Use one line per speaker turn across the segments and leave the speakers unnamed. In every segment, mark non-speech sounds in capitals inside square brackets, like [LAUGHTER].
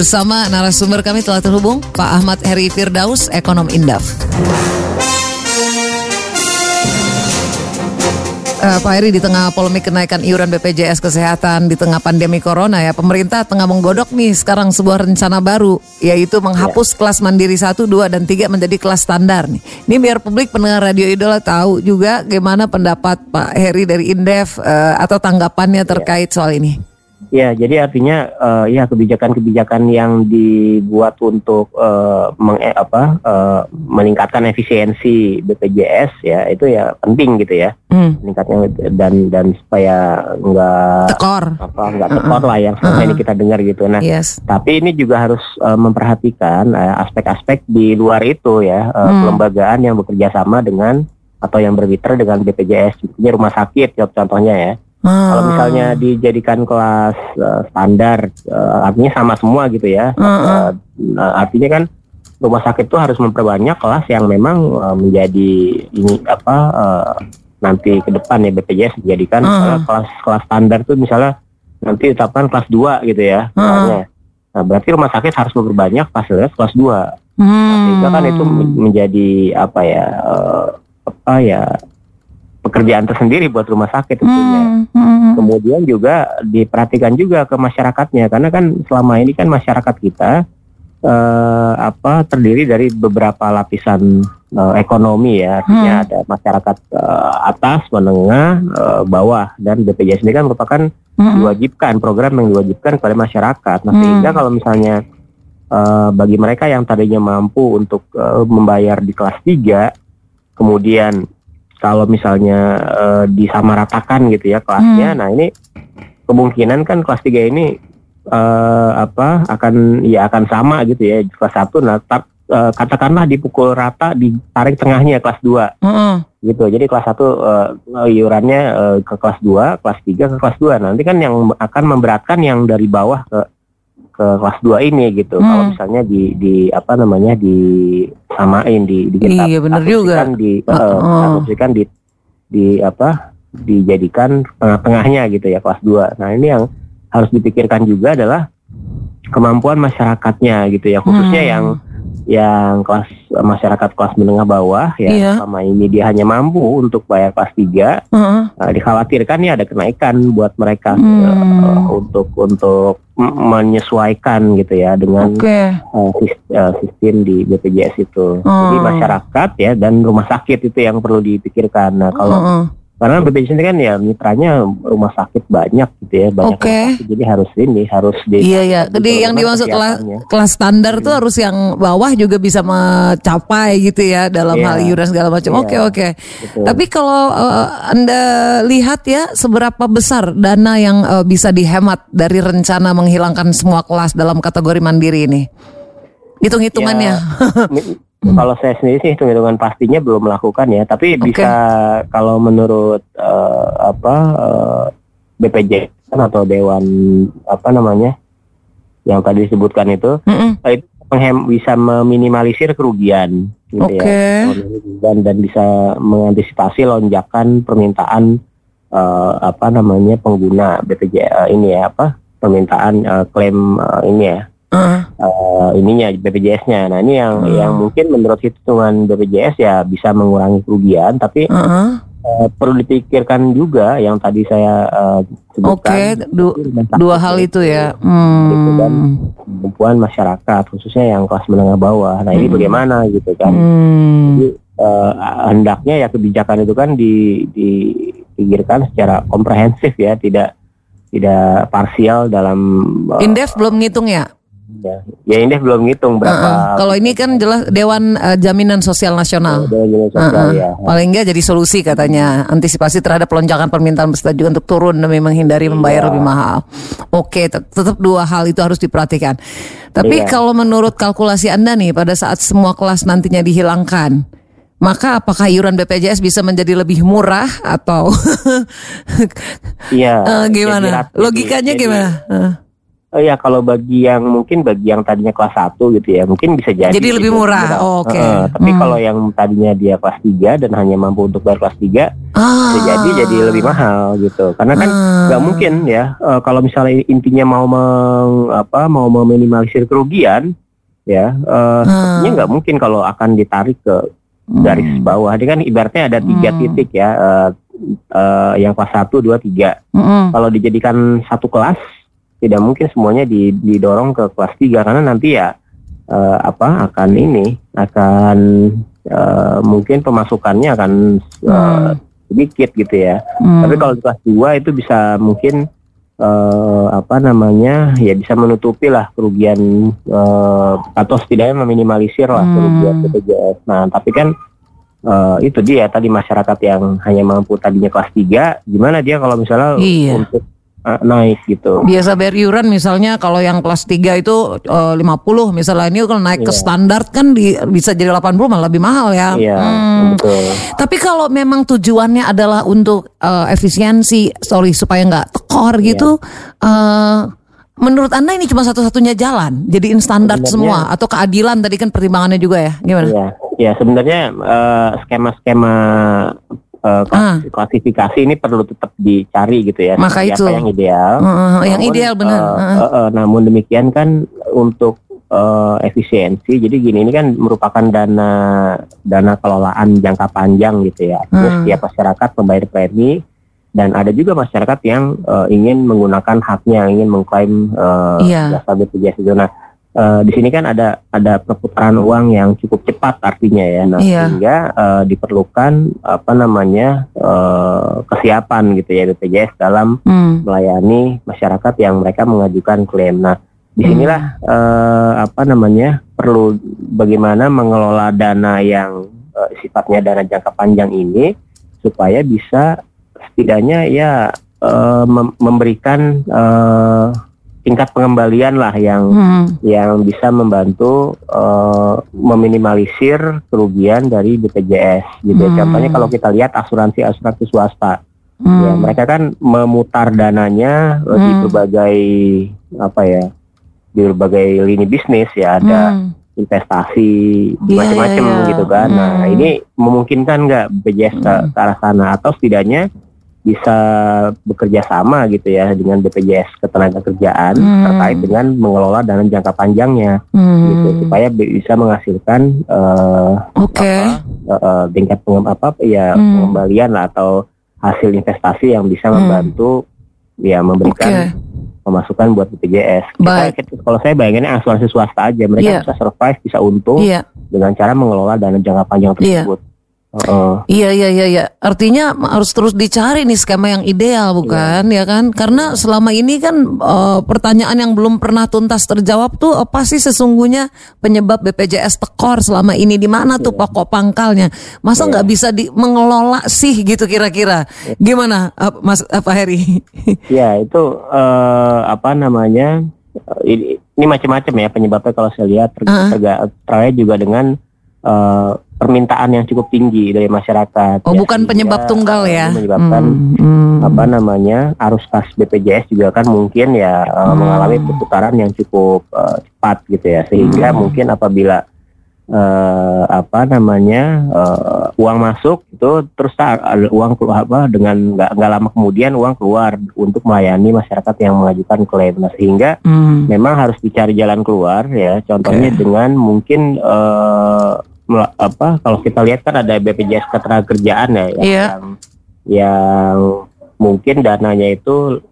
bersama narasumber kami telah terhubung Pak Ahmad Heri Firdaus, ekonom Indaf. Uh, Pak Heri di tengah polemik kenaikan iuran BPJS Kesehatan di tengah pandemi Corona ya, pemerintah tengah menggodok nih sekarang sebuah rencana baru yaitu menghapus ya. kelas mandiri 1, 2 dan 3 menjadi kelas standar nih. Ini biar publik pendengar Radio Idola tahu juga gimana pendapat Pak Heri dari Indef uh, atau tanggapannya terkait ya. soal ini.
Ya, jadi artinya uh, ya kebijakan-kebijakan yang dibuat untuk uh, meng, eh, apa uh, meningkatkan efisiensi BPJS ya itu ya penting gitu ya. Hmm. Meningkatnya dan dan supaya enggak
tekor
apa enggak tekor uh -uh. lah yang selama uh -uh. ini kita dengar gitu. Nah, yes. tapi ini juga harus uh, memperhatikan aspek-aspek uh, di luar itu ya, uh, hmm. kelembagaan yang bekerja sama dengan atau yang bermitra dengan BPJS, misalnya rumah sakit contohnya ya Hmm. Kalau misalnya dijadikan kelas uh, standar, uh, artinya sama semua gitu ya. Hmm. Uh, artinya kan rumah sakit itu harus memperbanyak kelas yang memang uh, menjadi ini apa uh, nanti ke depan ya BPJS dijadikan hmm. kelas kelas standar tuh misalnya nanti tetapkan kelas 2 gitu ya. Hmm. Nah, berarti rumah sakit harus memperbanyak fasilitas kelas 2. Hmm. Nah, sehingga kan itu menjadi apa ya uh, apa ya pekerjaan tersendiri buat rumah sakit tentunya. Hmm, hmm. Kemudian juga diperhatikan juga ke masyarakatnya karena kan selama ini kan masyarakat kita eh, apa terdiri dari beberapa lapisan eh, ekonomi ya. Artinya hmm. ada masyarakat eh, atas, menengah, eh, bawah dan BPJS ini kan merupakan hmm. diwajibkan program yang diwajibkan kepada masyarakat. Nah, hmm. sehingga kalau misalnya eh, bagi mereka yang tadinya mampu untuk eh, membayar di kelas 3 kemudian kalau misalnya uh, disamaratakan gitu ya kelasnya. Hmm. Nah, ini kemungkinan kan kelas 3 ini uh, apa akan ya akan sama gitu ya kelas 1 nah uh, katakanlah dipukul rata ditarik tengahnya kelas 2. Hmm. Gitu. Jadi kelas 1 uh, iurannya uh, ke kelas 2, kelas 3 ke kelas 2. Nanti kan yang akan memberatkan yang dari bawah ke ke kelas 2 ini gitu. Hmm. Kalau misalnya di di apa namanya di samain di di
kita iya, bener juga.
di uh, uh. di di apa dijadikan tengah-tengahnya gitu ya kelas 2. Nah, ini yang harus dipikirkan juga adalah kemampuan masyarakatnya gitu ya khususnya hmm. yang yang kelas masyarakat kelas menengah bawah ya iya. selama ini dia hanya mampu untuk bayar kelas 3 uh -huh. uh, dikhawatirkan ya ada kenaikan buat mereka hmm. uh, untuk untuk menyesuaikan gitu ya dengan okay. uh, uh, sistem di BPJS itu. Uh. Jadi masyarakat ya dan rumah sakit itu yang perlu dipikirkan. Nah, kalau uh -uh karena BPJS ini kan ya mitranya rumah sakit banyak gitu ya banyak okay. jadi harus ini harus
di iya iya jadi yang dimaksud kelas kelas standar hmm. tuh harus yang bawah juga bisa mencapai gitu ya dalam yeah. hal iuran segala macam oke yeah. oke okay, okay. tapi kalau uh, anda lihat ya seberapa besar dana yang uh, bisa dihemat dari rencana menghilangkan semua kelas dalam kategori mandiri ini hitung hitungannya ya, [LAUGHS]
Hmm. Kalau saya sendiri sih hitung-hitungan pastinya belum melakukan ya, tapi okay. bisa kalau menurut uh, apa uh, eh, BPJ atau Dewan apa namanya yang tadi disebutkan itu, mm -mm. itu bisa meminimalisir kerugian gitu okay. ya, dan dan bisa mengantisipasi lonjakan permintaan uh, apa namanya pengguna BPJ uh, ini ya apa permintaan uh, klaim uh, ini ya uh. Uh, ininya BPJS-nya. Nah ini yang uh. yang mungkin menurut hitungan BPJS ya bisa mengurangi kerugian, tapi uh -uh. Uh, perlu dipikirkan juga yang tadi saya uh, sebutkan.
Oke, okay. du dua hal itu ya. Hmm.
Gitu, dan kemampuan masyarakat, khususnya yang kelas menengah bawah. Nah ini hmm. bagaimana gitu kan? Hmm. Jadi uh, hendaknya ya kebijakan itu kan di, dipikirkan secara komprehensif ya, tidak tidak parsial dalam.
Uh, Indef belum ngitung ya?
Ya, ya ini belum ngitung berapa. Uh -uh.
Kalau ini kan jelas Dewan uh, Jaminan Sosial Nasional.
Dewan Jaminan Sosial uh -uh. ya.
Paling enggak jadi solusi katanya antisipasi terhadap lonjakan permintaan peserta juga untuk turun demi menghindari iya. membayar lebih mahal. Oke, tetap dua hal itu harus diperhatikan. Tapi iya. kalau menurut kalkulasi Anda nih pada saat semua kelas nantinya dihilangkan, maka apakah iuran BPJS bisa menjadi lebih murah atau [LAUGHS]
Iya.
uh, gimana? Logikanya jadi, gimana? Uh
Oh ya kalau bagi yang mungkin bagi yang tadinya kelas 1 gitu ya mungkin bisa jadi
Jadi lebih gitu, murah. Oh, Oke. Okay. Uh,
tapi hmm. kalau yang tadinya dia kelas 3 dan hanya mampu untuk bayar kelas 3 ah. bisa jadi jadi lebih mahal gitu. Karena kan ah. nggak ah. mungkin ya uh, kalau misalnya intinya mau meng, apa mau meminimalisir kerugian ya uh, ah. nggak mungkin kalau akan ditarik ke garis hmm. bawah. Ini kan ibaratnya ada tiga hmm. titik ya. Uh, uh, yang kelas 1, 2, 3. Hmm. Kalau dijadikan satu kelas tidak mungkin semuanya didorong ke kelas 3 karena nanti ya uh, apa akan ini akan uh, mungkin pemasukannya akan uh, sedikit gitu ya. Hmm. Tapi kalau di kelas 2 itu bisa mungkin uh, apa namanya ya bisa menutupi lah kerugian uh, atau setidaknya meminimalisir lah hmm. kerugian BPJS. Nah, tapi kan uh, itu dia tadi masyarakat yang hanya mampu tadinya kelas 3 gimana dia kalau misalnya iya. untuk uh, naik gitu.
Biasa bayar iuran misalnya kalau yang kelas 3 itu uh, 50 misalnya ini kalau naik yeah. ke iya. standar kan di, bisa jadi 80 malah lebih mahal ya.
Iya, hmm. betul.
Tapi kalau memang tujuannya adalah untuk uh, efisiensi, sorry supaya nggak tekor yeah. gitu uh, Menurut Anda ini cuma satu-satunya jalan, jadiin standar semua atau keadilan tadi kan pertimbangannya juga ya, gimana?
Iya, ya sebenarnya skema-skema uh, ah. klasifikasi ini perlu tetap dicari gitu ya.
Maka itu
yang ideal.
Uh, uh, yang ideal benar. Uh, uh,
uh, namun demikian kan untuk uh, efisiensi, jadi gini ini kan merupakan dana dana kelolaan jangka panjang gitu ya. Terus hmm. setiap masyarakat membayar premi dan ada juga masyarakat yang uh, ingin menggunakan haknya, ingin mengklaim uh, yeah. jasa BPJS itu. Nah uh, di sini kan ada ada perputaran uang yang cukup cepat artinya ya, nah iya. sehingga uh, diperlukan apa namanya uh, kesiapan gitu ya BPJS dalam hmm. melayani masyarakat yang mereka mengajukan klaim. Nah di sinilah hmm. uh, apa namanya perlu bagaimana mengelola dana yang uh, sifatnya dana jangka panjang ini supaya bisa setidaknya ya uh, mem memberikan uh, tingkat pengembalian lah yang hmm. yang bisa membantu uh, meminimalisir kerugian dari BPJS gitu. Hmm. Contohnya kalau kita lihat asuransi-asuransi swasta, hmm. ya mereka kan memutar dananya hmm. di berbagai apa ya, di berbagai lini bisnis ya ada hmm. investasi yeah, macam-macam yeah, yeah. gitu kan. Nah, hmm. Nah ini memungkinkan nggak BPJS hmm. ke, ke arah sana atau setidaknya bisa bekerja sama gitu ya dengan BPJS Ketenagakerjaan hmm. terkait dengan mengelola dana jangka panjangnya hmm. gitu supaya bisa menghasilkan uh, okay. apa, uh, tingkat pengem apa ya hmm. pengembalian lah atau hasil investasi yang bisa hmm. membantu ya memberikan okay. pemasukan buat BPJS. Kita, kalau saya bayanginnya asuransi swasta aja mereka yeah. bisa survive bisa untung yeah. dengan cara mengelola dana jangka panjang iya. tersebut. Yeah.
Uh, iya iya iya iya. Artinya harus terus dicari nih skema yang ideal bukan iya. ya kan? Karena selama ini kan uh, pertanyaan yang belum pernah tuntas terjawab tuh apa sih sesungguhnya penyebab BPJS tekor selama ini di mana tuh iya. pokok pangkalnya? Masa iya. nggak iya. bisa di mengelola sih gitu kira-kira? Iya. Gimana uh, Mas apa Heri? [LAUGHS]
Ya itu uh, apa namanya? Ini, ini macam-macam ya penyebabnya kalau saya lihat ter uh -huh. terkait juga dengan uh, permintaan yang cukup tinggi dari masyarakat.
Oh, ya, bukan penyebab tunggal ya?
Menyebabkan hmm, hmm. apa namanya arus kas BPJS juga kan mungkin ya uh, hmm. mengalami perputaran yang cukup uh, cepat gitu ya, sehingga hmm. mungkin apabila uh, apa namanya uh, uang masuk itu terus ada uang keluar apa dengan nggak nggak lama kemudian uang keluar untuk melayani masyarakat yang mengajukan klaim nah sehingga hmm. memang harus dicari jalan keluar ya contohnya okay. dengan mungkin uh, apa kalau kita lihat kan ada BPJS Ketenagakerjaan ya yang, yeah. yang yang mungkin dananya itu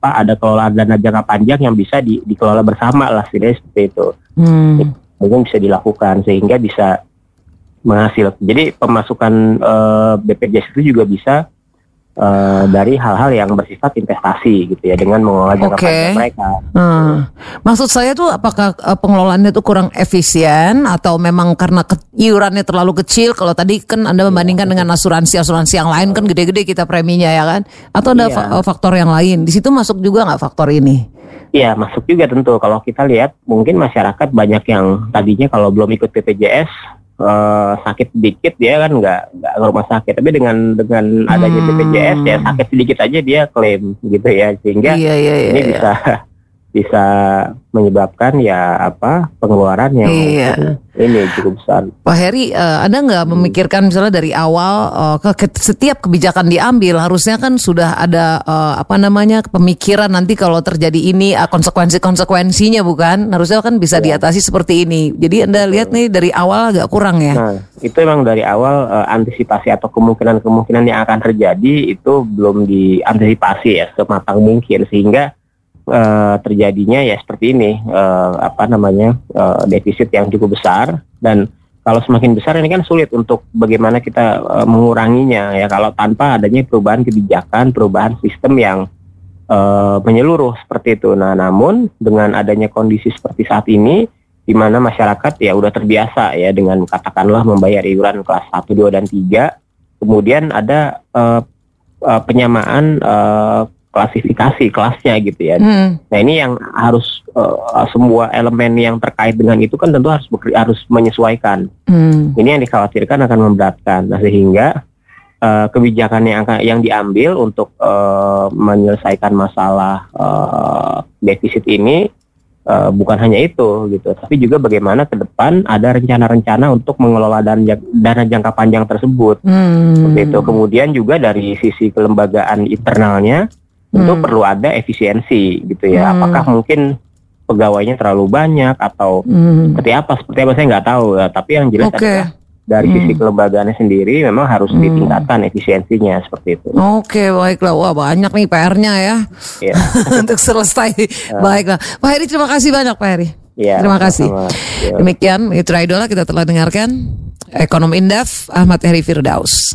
apa ada kelola dana jangka panjang yang bisa di, dikelola bersama lah seperti itu hmm. mungkin bisa dilakukan sehingga bisa menghasilkan jadi pemasukan uh, eh, BPJS itu juga bisa uh, dari hal-hal yang bersifat investasi gitu ya dengan mengelola jangka okay. panjang mereka. Hmm.
Maksud saya tuh apakah uh, pengelolaannya itu kurang efisien atau memang karena ke, iurannya terlalu kecil? Kalau tadi kan Anda membandingkan yeah. dengan asuransi-asuransi yang lain kan gede-gede kita preminya ya kan? Atau ada yeah. faktor yang lain? Di situ masuk juga nggak faktor ini?
Iya masuk juga tentu kalau kita lihat mungkin masyarakat banyak yang tadinya kalau belum ikut BPJS uh, sakit sedikit dia kan nggak nggak ke rumah sakit tapi dengan dengan adanya hmm. BPJS ya sakit sedikit aja dia klaim gitu ya sehingga iya, iya, iya, ini iya. bisa [LAUGHS] bisa menyebabkan ya apa pengeluaran yang iya. ini cukup besar.
Pak Heri, uh, ada nggak hmm. memikirkan misalnya dari awal uh, ke, setiap kebijakan diambil harusnya kan sudah ada uh, apa namanya pemikiran nanti kalau terjadi ini uh, konsekuensi-konsekuensinya bukan? Harusnya kan bisa ya. diatasi seperti ini. Jadi anda lihat nih dari awal agak kurang ya?
Nah itu memang dari awal uh, antisipasi atau kemungkinan-kemungkinan yang akan terjadi itu belum diantisipasi ya sematang mungkin sehingga uh, terjadinya ya seperti ini uh, apa namanya uh, defisit yang cukup besar dan kalau semakin besar ini kan sulit untuk bagaimana kita uh, menguranginya ya kalau tanpa adanya perubahan kebijakan perubahan sistem yang uh, menyeluruh seperti itu. Nah namun dengan adanya kondisi seperti saat ini di mana masyarakat ya udah terbiasa ya dengan katakanlah membayar iuran kelas 1, 2 dan 3 kemudian ada uh, penyamaan uh, klasifikasi kelasnya gitu ya. Hmm. Nah ini yang harus uh, semua elemen yang terkait dengan itu kan tentu harus harus menyesuaikan. Hmm. Ini yang dikhawatirkan akan memberatkan. Nah sehingga uh, kebijakan yang akan yang diambil untuk uh, menyelesaikan masalah uh, defisit ini uh, bukan hanya itu gitu, tapi juga bagaimana ke depan ada rencana-rencana untuk mengelola dana, dana jangka panjang tersebut. Hmm. Begitu. Kemudian juga dari sisi kelembagaan internalnya tentu hmm. perlu ada efisiensi gitu ya. Hmm. Apakah mungkin pegawainya terlalu banyak atau hmm. seperti apa? Seperti apa saya nggak tahu. Ya. Tapi yang jelas okay. adalah dari hmm. sisi kelembagaannya sendiri memang harus hmm. ditingkatkan efisiensinya seperti itu.
Oke, okay, baiklah. Wah, banyak nih PR-nya ya. Yeah. [LAUGHS] Untuk selesai. Uh. [LAUGHS] Baiklah. Pak Heri terima kasih banyak Pak Heri. Ya, terima kasih. Sama, ya. Demikian Mitra Idola kita telah dengarkan Ekonom Indef Ahmad Heri Firdaus.